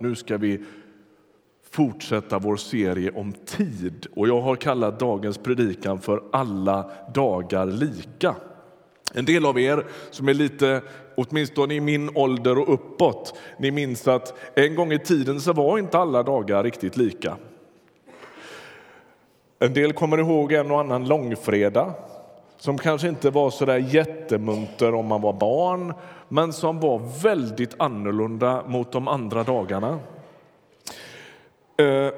nu ska vi fortsätta vår serie om tid. Och jag har kallat dagens predikan för Alla dagar lika. En del av er som är lite, åtminstone i min ålder och uppåt, ni minns att en gång i tiden så var inte alla dagar riktigt lika. En del kommer ihåg en och annan långfredag som kanske inte var så där jättemunter om man var barn men som var väldigt annorlunda mot de andra dagarna. Eh,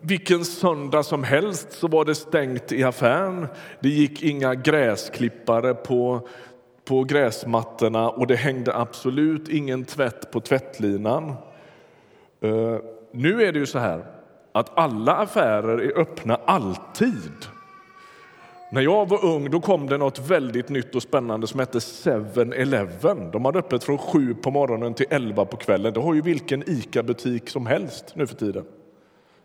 vilken söndag som helst så var det stängt i affären. Det gick inga gräsklippare på, på gräsmattorna och det hängde absolut ingen tvätt på tvättlinan. Eh, nu är det ju så här att alla affärer är öppna alltid. När jag var ung då kom det något väldigt nytt och spännande som hette 7-Eleven. De hade öppet från sju på morgonen till elva på kvällen. Det har ju vilken ICA-butik som helst nu för tiden.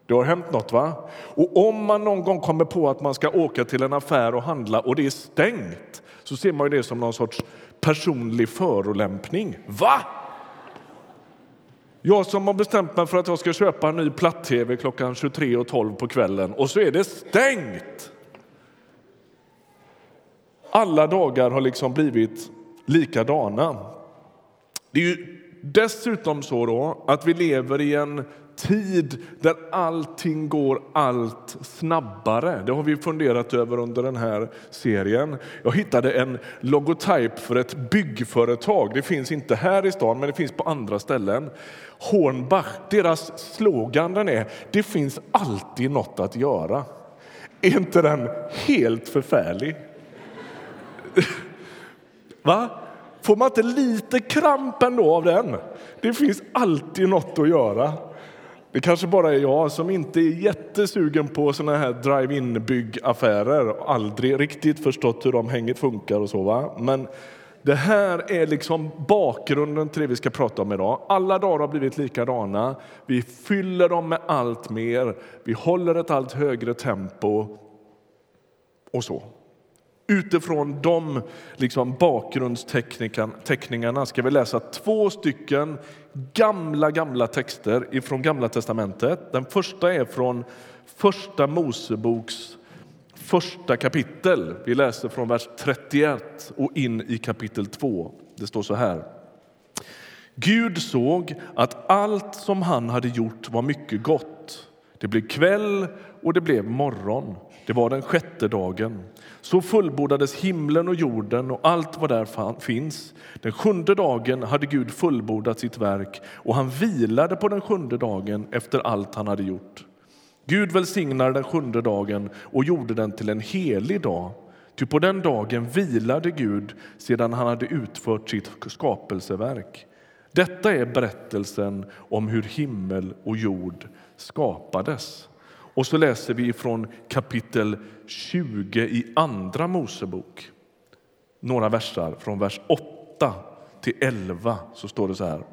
Det har hänt något, va? Och om man någon gång kommer på att man ska åka till en affär och handla och det är stängt så ser man ju det som någon sorts personlig förolämpning. Va? Jag som har bestämt mig för att jag ska köpa en ny platt-tv klockan 23.12 på kvällen och så är det stängt. Alla dagar har liksom blivit likadana. Det är ju dessutom så då att vi lever i en tid där allting går allt snabbare. Det har vi funderat över under den här serien. Jag hittade en logotyp för ett byggföretag. Det finns inte här i stan, men det finns på andra ställen. Hornbach, deras slogan är det finns alltid något att göra. Är inte den helt förfärlig? Va? Får man inte lite kramp ändå av den? Det finns alltid något att göra. Det kanske bara är jag som inte är jättesugen på såna här drive-in byggaffärer. och Aldrig riktigt förstått hur de hänget funkar och så. Va? Men det här är liksom bakgrunden till det vi ska prata om idag. Alla dagar har blivit likadana. Vi fyller dem med allt mer. Vi håller ett allt högre tempo och så. Utifrån de liksom bakgrundsteckningarna ska vi läsa två stycken gamla, gamla texter från Gamla testamentet. Den första är från Första Moseboks första kapitel. Vi läser från vers 31 och in i kapitel 2. Det står så här. Gud såg att allt som han hade gjort var mycket gott. Det blev kväll och det blev morgon. Det var den sjätte dagen. Så fullbordades himlen och jorden och allt vad där finns. Den sjunde dagen hade Gud fullbordat sitt verk och han vilade på den sjunde dagen efter allt han hade gjort. Gud välsignade den sjunde dagen och gjorde den till en helig dag. Ty på den dagen vilade Gud sedan han hade utfört sitt skapelseverk. Detta är berättelsen om hur himmel och jord skapades. Och så läser vi från kapitel 20 i Andra Mosebok. Några versar från vers 8 till 11 så står det så här.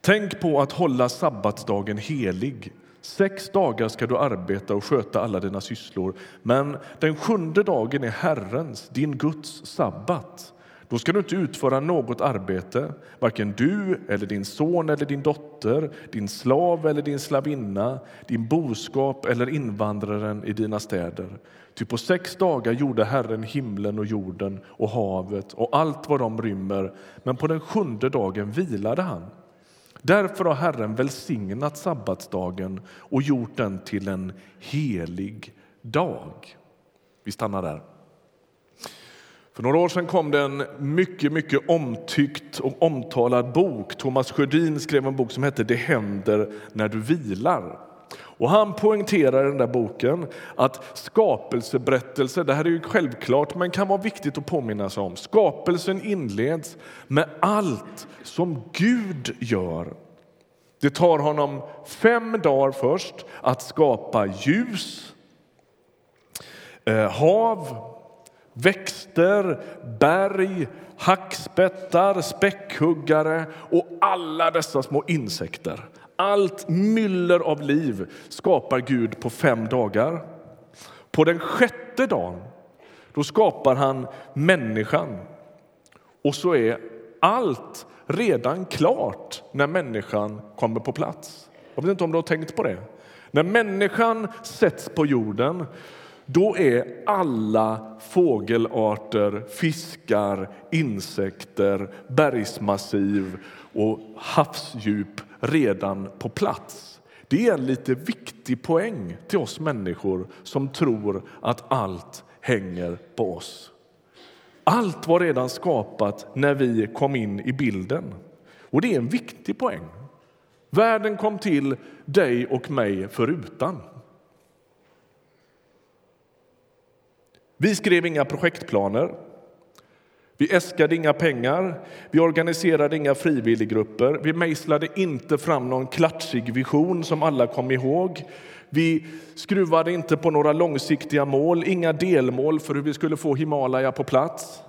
Tänk på att hålla sabbatsdagen helig. Sex dagar ska du arbeta och sköta alla dina sysslor men den sjunde dagen är Herrens, din Guds sabbat. Då ska du inte utföra något arbete, varken du eller din son eller din dotter, din slav eller din slavinna, din boskap eller invandraren i dina städer. Ty på sex dagar gjorde Herren himlen och jorden och havet och allt vad de rymmer, men på den sjunde dagen vilade han. Därför har Herren välsignat sabbatsdagen och gjort den till en helig dag. Vi stannar där. För några år sedan kom det en mycket, mycket omtyckt och omtalad bok. Thomas Sjödin skrev en bok som hette Det händer när du vilar. Och han poängterar i den där boken att skapelseberättelser, det här är ju självklart men kan vara viktigt att påminna sig om. Skapelsen inleds med allt som Gud gör. Det tar honom fem dagar först att skapa ljus, eh, hav, växter, berg, hackspettar, späckhuggare och alla dessa små insekter. Allt myller av liv skapar Gud på fem dagar. På den sjätte dagen då skapar han människan. Och så är allt redan klart när människan kommer på plats. Jag vet inte om du har tänkt på det. När människan sätts på jorden då är alla fågelarter, fiskar, insekter, bergsmassiv och havsdjup redan på plats. Det är en lite viktig poäng till oss människor som tror att allt hänger på oss. Allt var redan skapat när vi kom in i bilden. Och det är en viktig poäng. Världen kom till dig och mig förutan. Vi skrev inga projektplaner. Vi äskade inga pengar, vi organiserade inga frivilliggrupper, vi mejslade inte fram någon klatschig vision som alla kom ihåg. Vi skruvade inte på några långsiktiga mål, inga delmål för hur vi skulle få Himalaya på plats.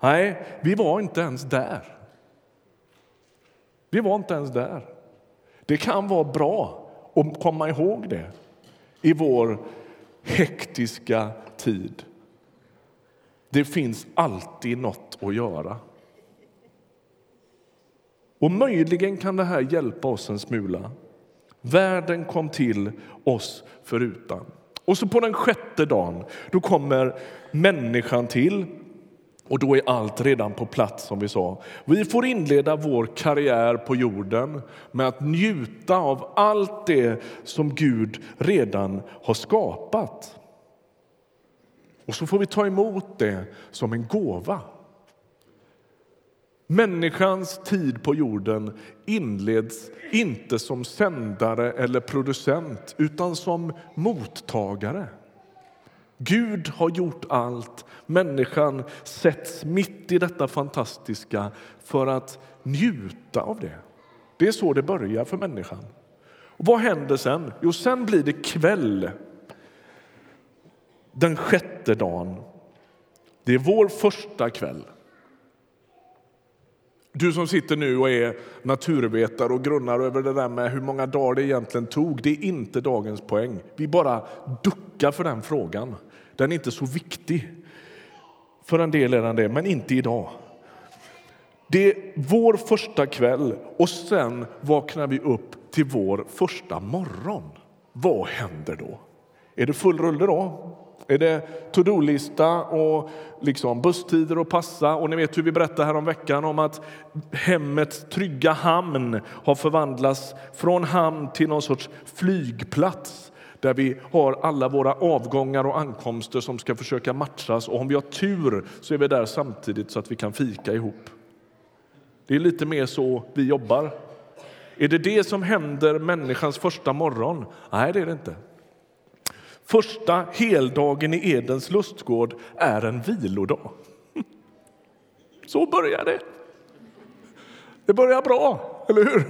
Nej, vi var inte ens där. Vi var inte ens där. Det kan vara bra att komma ihåg det i vår hektiska tid. Det finns alltid något att göra. Och möjligen kan det här hjälpa oss en smula. Världen kom till oss förutan. Och så på den sjätte dagen då kommer människan till och då är allt redan på plats som vi sa. Vi får inleda vår karriär på jorden med att njuta av allt det som Gud redan har skapat. Och så får vi ta emot det som en gåva. Människans tid på jorden inleds inte som sändare eller producent utan som mottagare. Gud har gjort allt. Människan sätts mitt i detta fantastiska för att njuta av det. Det är så det börjar för människan. Och vad händer sen? Jo, sen blir det kväll den sjätte dagen. Det är vår första kväll. Du som sitter nu och är naturvetare och grunnar över det där med hur många dagar det egentligen tog, det är inte dagens poäng. Vi bara duckar för den frågan. Den är inte så viktig. För en del är den det, men inte idag. Det är vår första kväll och sen vaknar vi upp till vår första morgon. Vad händer då? Är det full rulle då? Är det to-do-lista och liksom busstider att passa? Och ni vet hur vi berättade här om veckan om att hemmets trygga hamn har förvandlats från hamn till någon sorts flygplats där vi har alla våra avgångar och ankomster som ska försöka matchas. Och om vi har tur så är vi där samtidigt så att vi kan fika ihop. Det är lite mer så vi jobbar. Är det det som händer människans första morgon? Nej, det är det inte. Första heldagen i Edens lustgård är en vilodag. Så börjar det. Det börjar bra, eller hur?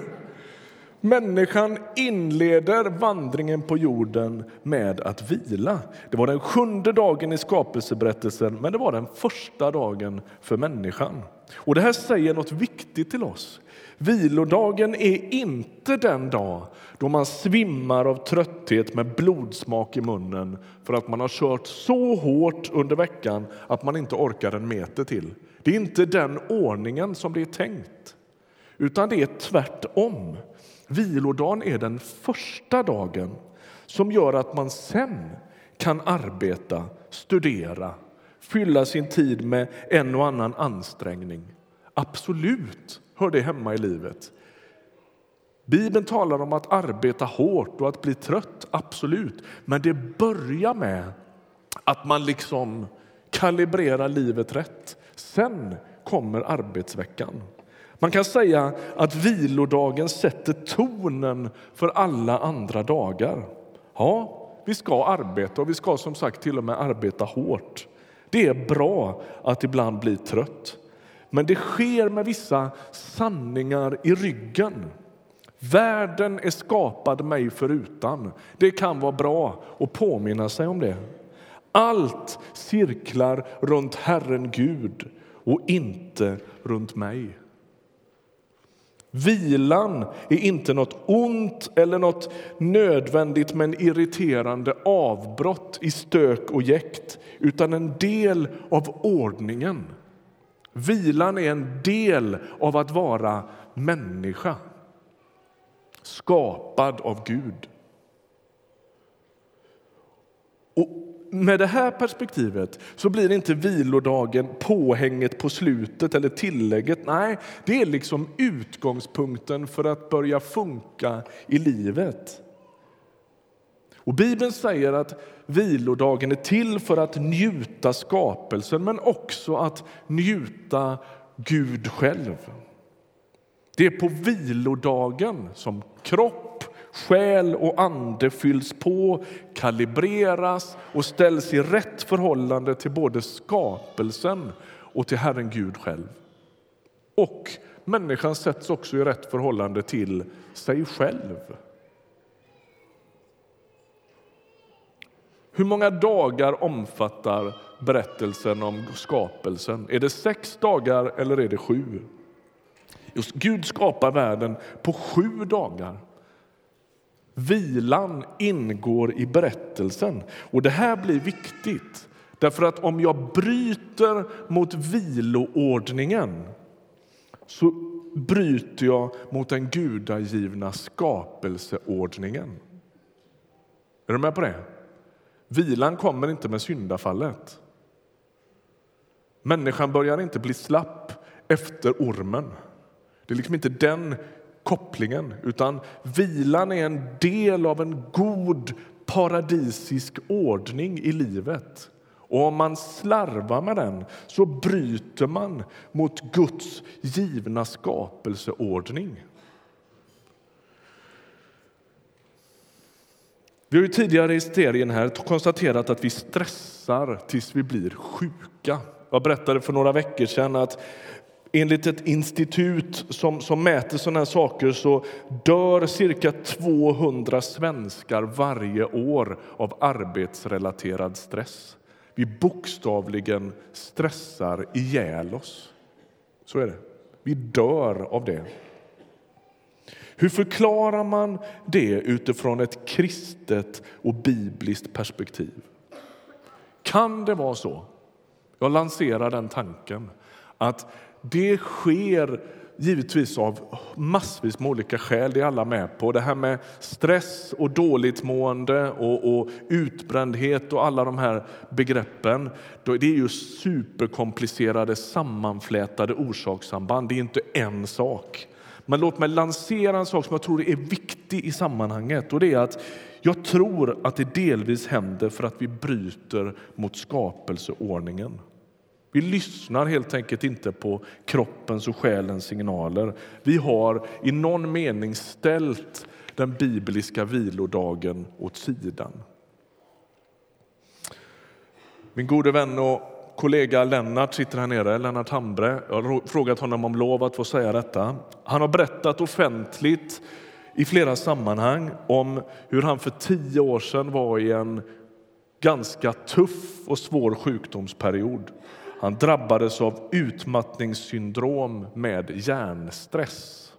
Människan inleder vandringen på jorden med att vila. Det var den sjunde dagen i skapelseberättelsen, men det var den första dagen för människan. Och Det här säger något viktigt till oss. Vilodagen är inte den dag då man svimmar av trötthet med blodsmak i munnen för att man har kört så hårt under veckan att man inte orkar en meter till. Det är inte den ordningen som det är tänkt, utan det är tvärtom. Vilodagen är den första dagen som gör att man sen kan arbeta, studera, fylla sin tid med en och annan ansträngning. Absolut hör det hemma i livet. Bibeln talar om att arbeta hårt och att bli trött, absolut. Men det börjar med att man liksom kalibrerar livet rätt. Sen kommer arbetsveckan. Man kan säga att vilodagen sätter tonen för alla andra dagar. Ja, vi ska arbeta och vi ska som sagt till och med arbeta hårt. Det är bra att ibland bli trött. Men det sker med vissa sanningar i ryggen. Världen är skapad mig förutan. Det kan vara bra att påminna sig om det. Allt cirklar runt Herren Gud och inte runt mig. Vilan är inte något ont eller något nödvändigt men irriterande avbrott i stök och jäkt utan en del av ordningen. Vilan är en del av att vara människa, skapad av Gud. Och med det här perspektivet så blir inte vilodagen påhänget på slutet eller tillägget. Nej, det är liksom utgångspunkten för att börja funka i livet. Och Bibeln säger att vilodagen är till för att njuta skapelsen men också att njuta Gud själv. Det är på vilodagen som kropp, själ och ande fylls på, kalibreras och ställs i rätt förhållande till både skapelsen och till Herren Gud själv. Och människan sätts också i rätt förhållande till sig själv. Hur många dagar omfattar berättelsen om skapelsen? Är det sex dagar eller är det sju? Just Gud skapar världen på sju dagar. Vilan ingår i berättelsen. Och Det här blir viktigt, därför att om jag bryter mot viloordningen så bryter jag mot den gudagivna skapelseordningen. Är du med på det? Vilan kommer inte med syndafallet. Människan börjar inte bli slapp efter ormen. Det är liksom inte den kopplingen, utan vilan är en del av en god paradisisk ordning i livet. Och om man slarvar med den så bryter man mot Guds givna skapelseordning. Vi har ju tidigare i serien här konstaterat att vi stressar tills vi blir sjuka. Jag berättade för några veckor sedan att enligt ett institut som, som mäter sådana här saker så dör cirka 200 svenskar varje år av arbetsrelaterad stress. Vi bokstavligen stressar ihjäl oss. Så är det. Vi dör av det. Hur förklarar man det utifrån ett kristet och bibliskt perspektiv? Kan det vara så, jag lanserar den tanken, att det sker givetvis av massvis med olika skäl, det är alla med på. Det här med stress och dåligt mående och, och utbrändhet och alla de här begreppen. Det är ju superkomplicerade sammanflätade orsakssamband, det är inte en sak. Men låt mig lansera en sak som jag tror är viktig i sammanhanget. Och det är att Jag tror att det delvis händer för att vi bryter mot skapelseordningen. Vi lyssnar helt enkelt inte på kroppens och själens signaler. Vi har i någon mening ställt den bibliska vilodagen åt sidan. Min gode vän och kollega Lennart sitter här nere, Lennart Hambre. Jag har frågat honom om lov att få säga detta. Han har berättat offentligt i flera sammanhang om hur han för tio år sedan var i en ganska tuff och svår sjukdomsperiod. Han drabbades av utmattningssyndrom med hjärnstress.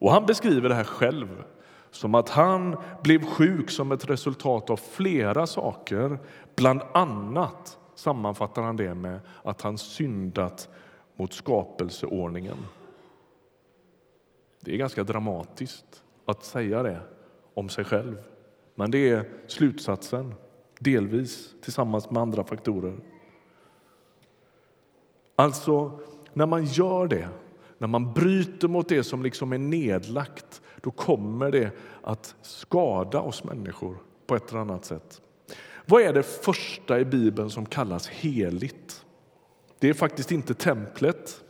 Och han beskriver det här själv som att han blev sjuk som ett resultat av flera saker, bland annat sammanfattar han det med att han syndat mot skapelseordningen. Det är ganska dramatiskt att säga det om sig själv. Men det är slutsatsen, delvis tillsammans med andra faktorer. Alltså, när man gör det, när man bryter mot det som liksom är nedlagt då kommer det att skada oss människor på ett eller annat sätt. Vad är det första i Bibeln som kallas heligt? Det är faktiskt inte templet,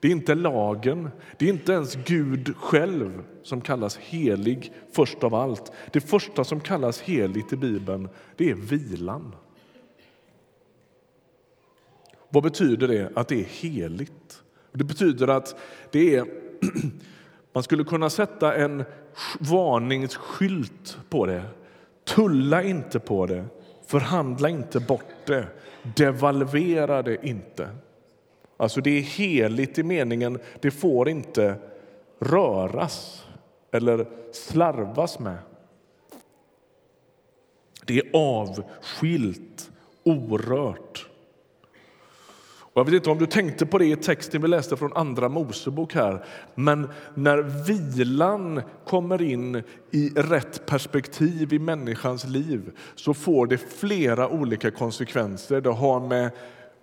det är inte lagen, det är inte ens Gud själv som kallas helig först av allt. Det första som kallas heligt i Bibeln, det är vilan. Vad betyder det att det är heligt? Det betyder att det är man skulle kunna sätta en varningsskylt på det. Tulla inte på det. Förhandla inte bort det. Devalvera det inte. Alltså det är heligt i meningen det får inte röras eller slarvas med. Det är avskilt, orört. Jag vet inte om du tänkte på det i texten vi läste från Andra Mosebok här, men när vilan kommer in i rätt perspektiv i människans liv så får det flera olika konsekvenser. Det har med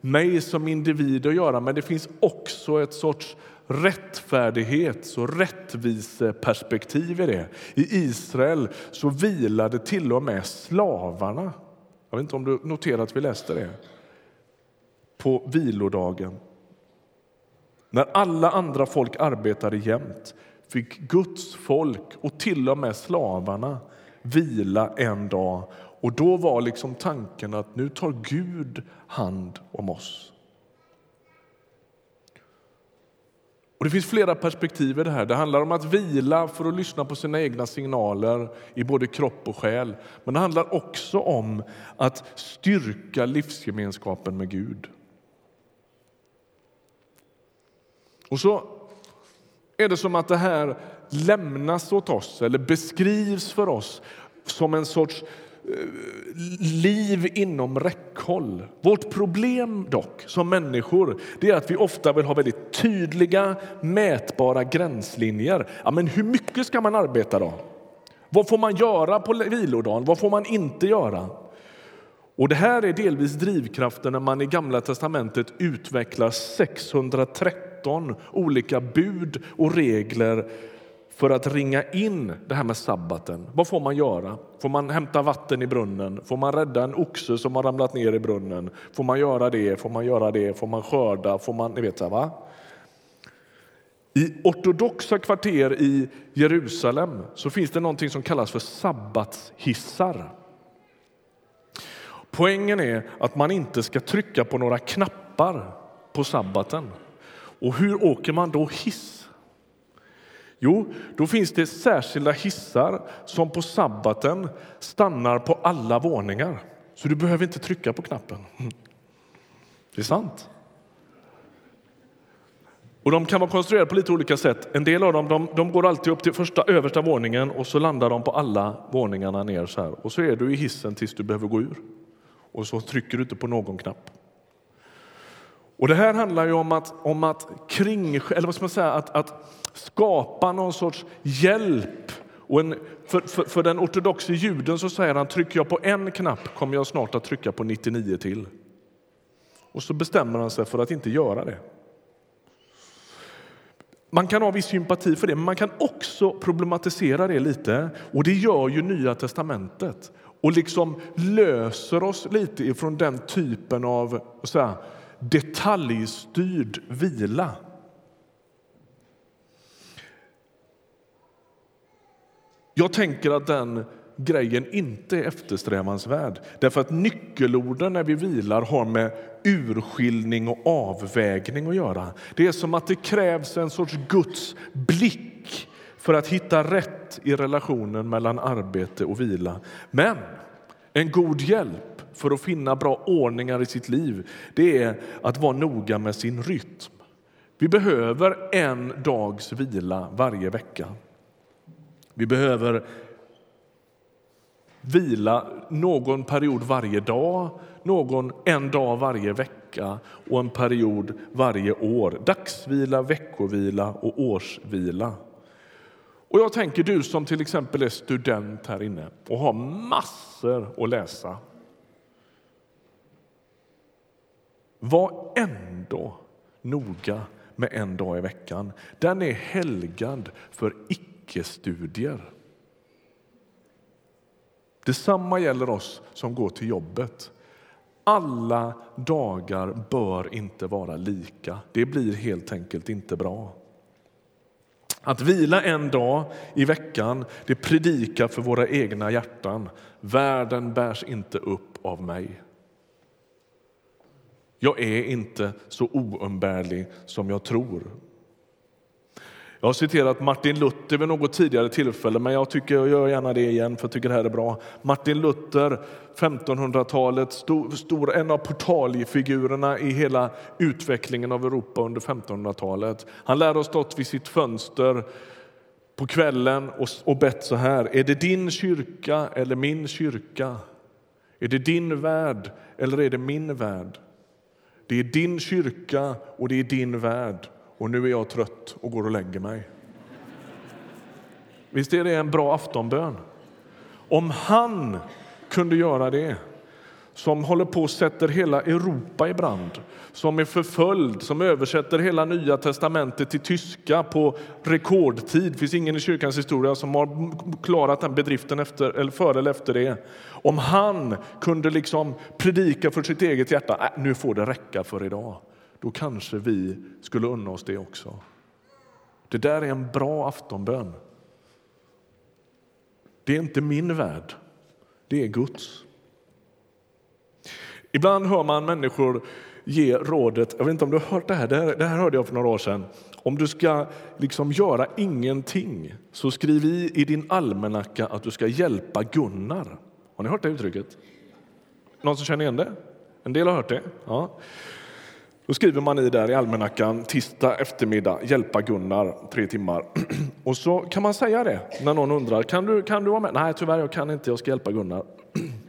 mig som individ att göra, men det finns också ett sorts rättfärdighets och rättviseperspektiv i det. I Israel så vilade till och med slavarna. Jag vet inte om du noterat att vi läste det på vilodagen. När alla andra folk arbetade jämt fick Guds folk och till och med slavarna vila en dag. Och Då var liksom tanken att nu tar Gud hand om oss. Och Det finns flera perspektiv i det här. Det handlar om att vila för att lyssna på sina egna signaler i både kropp och själ. Men det handlar också om att styrka livsgemenskapen med Gud. Och så är det som att det här lämnas åt oss eller beskrivs för oss som en sorts eh, liv inom räckhåll. Vårt problem dock som människor det är att vi ofta vill ha väldigt tydliga, mätbara gränslinjer. Ja, men hur mycket ska man arbeta då? Vad får man göra på vilodagen? Vad får man inte göra? Och Det här är delvis drivkraften när man i Gamla testamentet utvecklar 13 olika bud och regler för att ringa in det här med sabbaten. Vad får man göra? Får man hämta vatten i brunnen? Får man rädda en oxe som har ramlat ner i brunnen? Får man göra det? Får man göra det? Får man skörda? Får man, ni vet så här, va? I ortodoxa kvarter i Jerusalem så finns det någonting som kallas för sabbatshissar. Poängen är att man inte ska trycka på några knappar på sabbaten. Och hur åker man då hiss? Jo, då finns det särskilda hissar som på sabbaten stannar på alla våningar. Så du behöver inte trycka på knappen. Mm. Det är sant. Och De kan vara konstruerade på lite olika sätt. En del av dem de, de går alltid upp till första översta våningen och så landar de på alla våningarna ner så här. Och så är du i hissen tills du behöver gå ur och så trycker du inte på någon knapp. Och Det här handlar ju om att, om att, kring, eller vad ska man säga, att, att skapa någon sorts hjälp. Och en, för, för, för den ortodoxe juden så säger han trycker jag på en knapp kommer jag snart att trycka på 99 till. Och så bestämmer han sig för att inte göra det. Man kan ha viss sympati för det, men man kan också problematisera det lite. Och det gör ju Nya testamentet och liksom löser oss lite ifrån den typen av så här, detaljstyrd vila. Jag tänker att den grejen inte är eftersträvansvärd. Därför att nyckelorden när vi vilar har med urskiljning och avvägning att göra. Det är som att det krävs en sorts Guds blick för att hitta rätt i relationen mellan arbete och vila. Men en god hjälp för att finna bra ordningar i sitt liv det är att vara noga med sin rytm. Vi behöver en dags vila varje vecka. Vi behöver vila någon period varje dag, någon en dag varje vecka och en period varje år. Dagsvila, veckovila och årsvila. Och jag tänker du som till exempel är student här inne och har massor att läsa. Var ändå noga med en dag i veckan. Den är helgad för icke-studier. Detsamma gäller oss som går till jobbet. Alla dagar bör inte vara lika. Det blir helt enkelt inte bra. Att vila en dag i veckan det predikar för våra egna hjärtan. Världen bärs inte upp av mig. Jag är inte så oumbärlig som jag tror. Jag har citerat Martin Luther vid något tidigare tillfälle, men jag tycker jag gör gärna det igen för jag tycker det här är bra. Martin Luther, 1500-talet, stor, stor, en av portalfigurerna i hela utvecklingen av Europa under 1500-talet. Han lär ha stått vid sitt fönster på kvällen och, och bett så här. Är det din kyrka eller min kyrka? Är det din värld eller är det min värld? Det är din kyrka och det är din värld. Och nu är jag trött och går och lägger mig. Visst är det en bra aftonbön? Om han kunde göra det, som håller på och sätter hela Europa i brand, som är förföljd, som översätter hela Nya testamentet till tyska på rekordtid. Det finns ingen i kyrkans historia som har klarat den bedriften efter, eller före eller efter det. Om han kunde liksom predika för sitt eget hjärta, äh, nu får det räcka för idag, då kanske vi skulle unna oss det också. Det där är en bra aftonbön. Det är inte min värld, det är Guds. Ibland hör man människor ge rådet, jag vet inte om du har hört det här, det här, det här hörde jag för några år sedan. Om du ska liksom göra ingenting, så skriv i i din almanacka att du ska hjälpa Gunnar. Har ni hört det uttrycket? Någon som känner igen det? En del har hört det. Ja. Då skriver man i där i almanackan tisdag eftermiddag, hjälpa Gunnar, tre timmar. Och så kan man säga det när någon undrar, kan du, kan du vara med? Nej, tyvärr, jag kan inte, jag ska hjälpa Gunnar.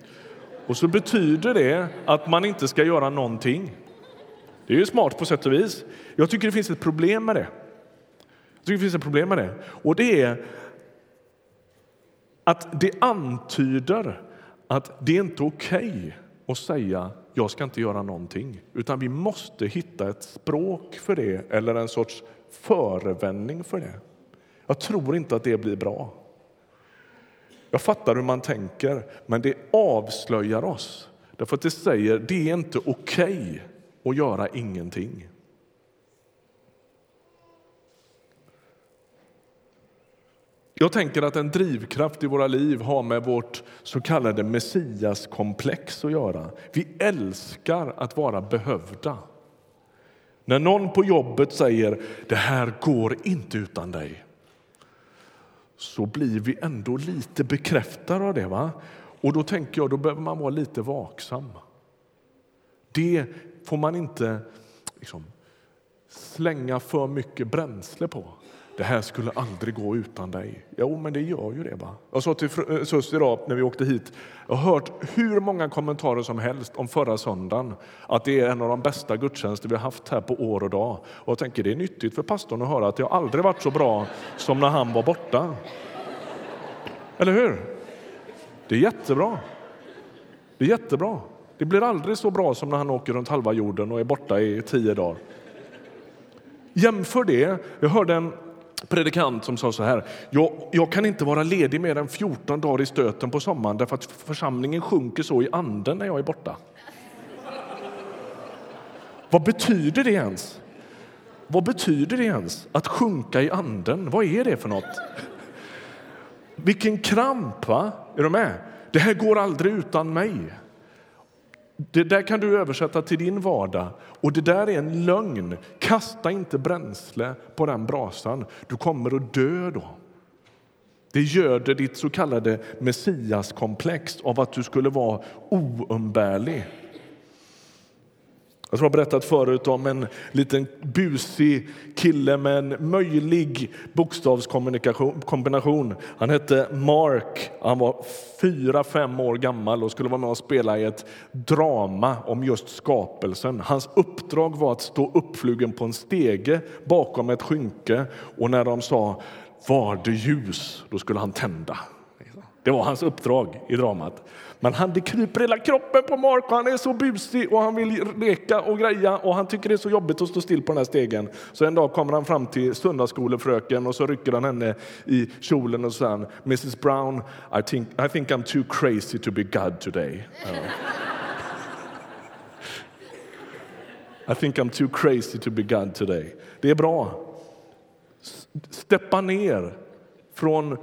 Och så betyder det att man inte ska göra någonting. Det är ju smart på sätt och vis. Jag tycker det finns ett problem med det. Jag tycker det finns ett problem med det. Och det är att det antyder att det är inte okej okay att säga jag ska inte göra någonting. Utan vi måste hitta ett språk för det eller en sorts förevändning för det. Jag tror inte att det blir bra. Jag fattar hur man tänker, men det avslöjar oss. Därför att det säger det är inte okej okay att göra ingenting. Jag tänker att en drivkraft i våra liv har med vårt så kallade messiaskomplex att göra. Vi älskar att vara behövda. När någon på jobbet säger det här går inte utan dig så blir vi ändå lite bekräftade av det. Va? Och då tänker jag, då behöver man vara lite vaksam. Det får man inte liksom, slänga för mycket bränsle på. Det här skulle aldrig gå utan dig. Jo, men det gör ju det. Va? Jag sa till eh, Sus idag när vi åkte hit, jag har hört hur många kommentarer som helst om förra söndagen, att det är en av de bästa gudstjänster vi har haft här på år och dag. Och jag tänker det är nyttigt för pastorn att höra att det har aldrig varit så bra som när han var borta. Eller hur? Det är jättebra. Det är jättebra. Det blir aldrig så bra som när han åker runt halva jorden och är borta i tio dagar. Jämför det. Jag hörde en predikant som sa så här. Jag, jag, kan inte vara ledig mer än 14 dagar i stöten på sommaren därför att församlingen sjunker så i anden när jag är borta. Vad betyder det ens? Vad betyder det ens att sjunka i anden? Vad är det för något? Vilken kramp, va? Är du med? Det här går aldrig utan mig. Det där kan du översätta till din vardag. Och det där är en lögn. Kasta inte bränsle på den brasan. Du kommer att dö då. Det göder ditt så kallade messiaskomplex av att du skulle vara oumbärlig. Jag har berättat förut om en liten busig kille med en möjlig bokstavskombination. Han hette Mark. Han var fyra, fem år gammal och skulle vara med och spela i ett drama om just skapelsen. Hans uppdrag var att stå uppflugen på en stege bakom ett skynke och när de sa var det ljus, då skulle han tända. Det var hans uppdrag i dramat. Men han, det kryper hela kroppen på Mark och han är så busig och han vill leka och greja och han tycker det är så jobbigt att stå still på den här stegen. Så en dag kommer han fram till söndagsskolefröken och så rycker han henne i kjolen och säger Mrs Brown, I think, I think I'm too crazy to be God today. I think I'm too crazy to be God today. Det är bra. Steppa ner från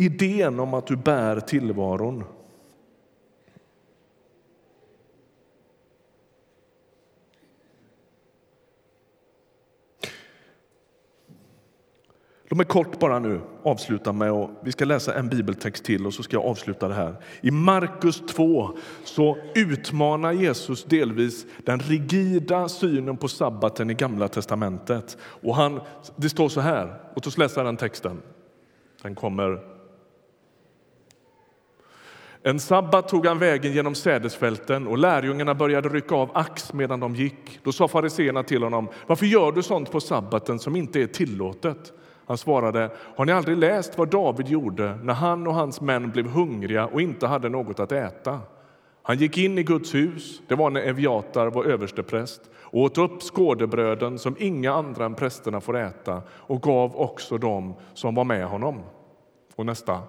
idén om att du bär tillvaron. Låt mig kort bara nu avsluta med att vi ska läsa en bibeltext till och så ska jag avsluta det här. I Markus 2 så utmanar Jesus delvis den rigida synen på sabbaten i Gamla testamentet. Och han, det står så här, låt oss läsa den texten. Den kommer en sabbat tog han vägen genom sädesfälten och lärjungarna började rycka av ax medan de gick. Då sa fariseerna till honom, varför gör du sånt på sabbaten som inte är tillåtet? Han svarade, har ni aldrig läst vad David gjorde när han och hans män blev hungriga och inte hade något att äta? Han gick in i Guds hus, det var när Eviatar var överstepräst, och åt upp skådebröden som inga andra än prästerna får äta och gav också dem som var med honom. Och nästa.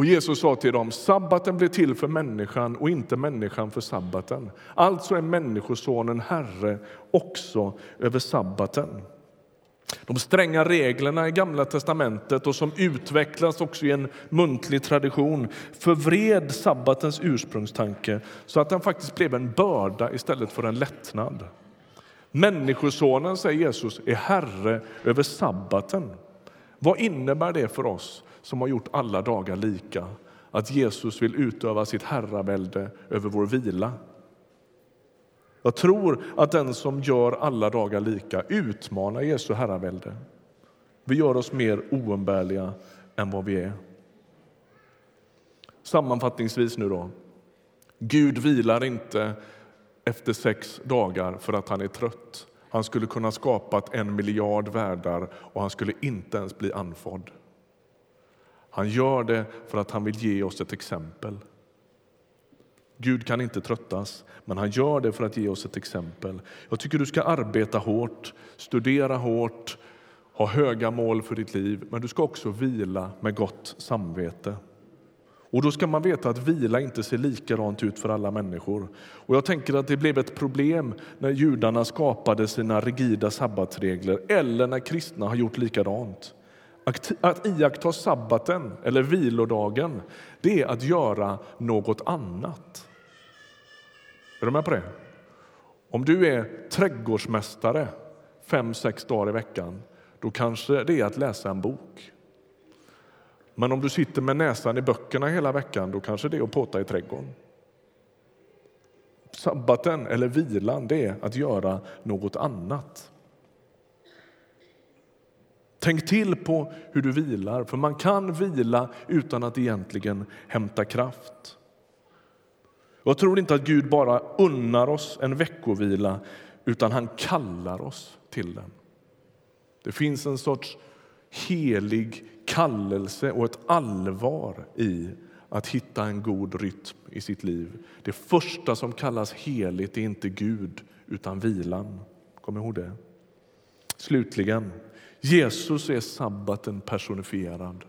Och Jesus sa till dem, sabbaten blev till för människan och inte människan för sabbaten. Alltså är Människosonen Herre också över sabbaten. De stränga reglerna i Gamla testamentet och som utvecklas också i en muntlig tradition förvred sabbatens ursprungstanke så att den faktiskt blev en börda istället för en lättnad. Människosonen, säger Jesus, är herre över sabbaten. Vad innebär det för oss som har gjort alla dagar lika? Att Jesus vill utöva sitt herravälde över vår vila. Jag tror att den som gör alla dagar lika utmanar Jesu herravälde. Vi gör oss mer oumbärliga än vad vi är. Sammanfattningsvis nu då. Gud vilar inte efter sex dagar för att han är trött. Han skulle kunna skapat en miljard världar och han skulle inte ens bli andfådd. Han gör det för att han vill ge oss ett exempel. Gud kan inte tröttas, men han gör det för att ge oss ett exempel. Jag tycker du ska arbeta hårt, studera hårt, ha höga mål för ditt liv, men du ska också vila med gott samvete. Och då ska man veta att vila inte ser likadant ut för alla människor. Och jag tänker att det blev ett problem när judarna skapade sina rigida sabbatsregler eller när kristna har gjort likadant. Att iaktta sabbaten, eller vilodagen, det är att göra något annat. Är du med på det? Om du är trädgårdsmästare fem, sex dagar i veckan, då kanske det är att läsa en bok. Men om du sitter med näsan i böckerna hela veckan, då kanske det är att påta i trädgården. Sabbaten, eller vilan, det är att göra något annat. Tänk till på hur du vilar, för man kan vila utan att egentligen hämta kraft. Jag tror inte att Gud bara unnar oss en veckovila, utan han kallar oss till den. Det finns en sorts helig kallelse och ett allvar i att hitta en god rytm i sitt liv. Det första som kallas heligt är inte Gud, utan vilan. Kom ihåg det. Slutligen, Jesus är sabbaten personifierad.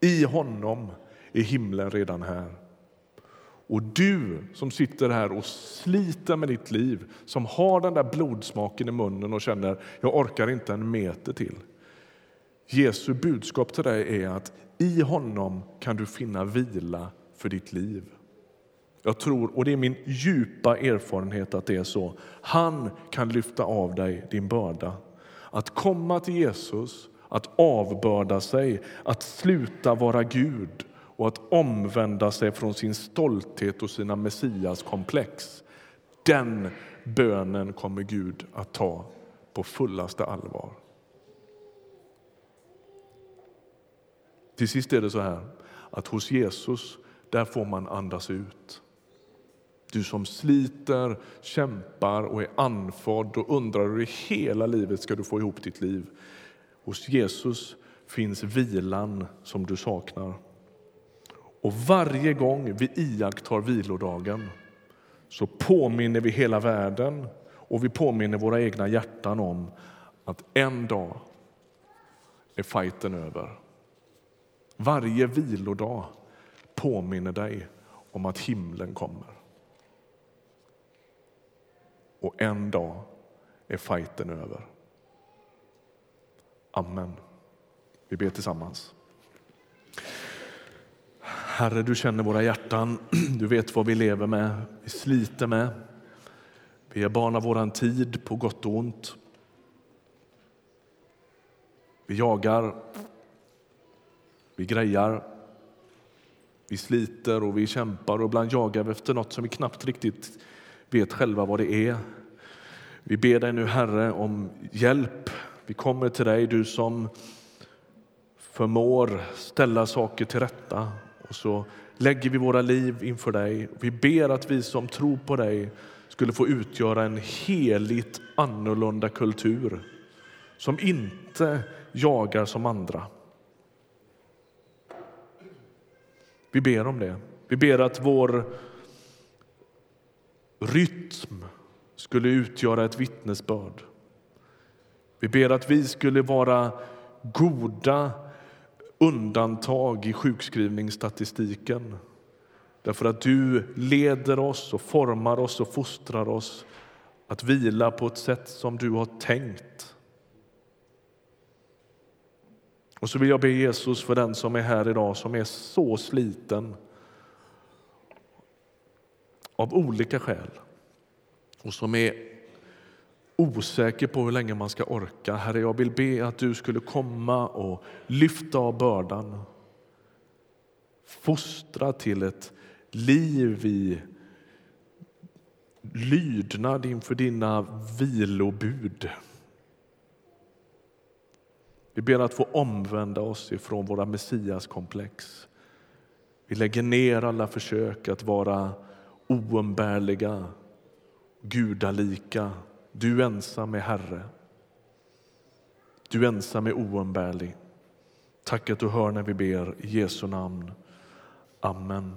I honom är himlen redan här. Och du som sitter här och sliter med ditt liv, som har den där blodsmaken i munnen och känner jag orkar inte en meter till. Jesu budskap till dig är att i honom kan du finna vila för ditt liv. Jag tror, och det är min djupa erfarenhet att det är så. Han kan lyfta av dig din börda. Att komma till Jesus, att avbörda sig, att sluta vara Gud och att omvända sig från sin stolthet och sina messiaskomplex. Den bönen kommer Gud att ta på fullaste allvar. Till sist är det så här att hos Jesus där får man andas ut. Du som sliter, kämpar och är andfådd och undrar hur i hela livet ska du få ihop ditt liv. Hos Jesus finns vilan som du saknar. Och varje gång vi iakttar vilodagen så påminner vi hela världen och vi påminner våra egna hjärtan om att en dag är fighten över. Varje vilodag påminner dig om att himlen kommer. Och en dag är fighten över. Amen. Vi ber tillsammans. Herre, du känner våra hjärtan. Du vet vad vi lever med, vi sliter med. Vi är barn av vår tid, på gott och ont. Vi jagar, vi grejar, vi sliter och vi kämpar och ibland jagar vi efter något som vi knappt riktigt vet själva vad det är. Vi ber dig nu, Herre, om hjälp. Vi kommer till dig, du som förmår ställa saker till rätta Och så lägger vi våra liv inför dig. Vi ber att vi som tror på dig skulle få utgöra en heligt annorlunda kultur som inte jagar som andra. Vi ber om det. Vi ber att vår rytm skulle utgöra ett vittnesbörd. Vi ber att vi skulle vara goda undantag i sjukskrivningsstatistiken. Därför att du leder oss och formar oss och fostrar oss att vila på ett sätt som du har tänkt. Och så vill jag be Jesus för den som är här idag som är så sliten av olika skäl och som är osäker på hur länge man ska orka. Herre, jag vill be att du skulle komma och lyfta av bördan. Fostra till ett liv i lydnad inför dina vilobud. Vi ber att få omvända oss ifrån våra messiaskomplex. Vi lägger ner alla försök att vara oumbärliga, gudalika. Du ensam är Herre. Du ensam är oumbärlig. Tack att du hör när vi ber. I Jesu namn. Amen.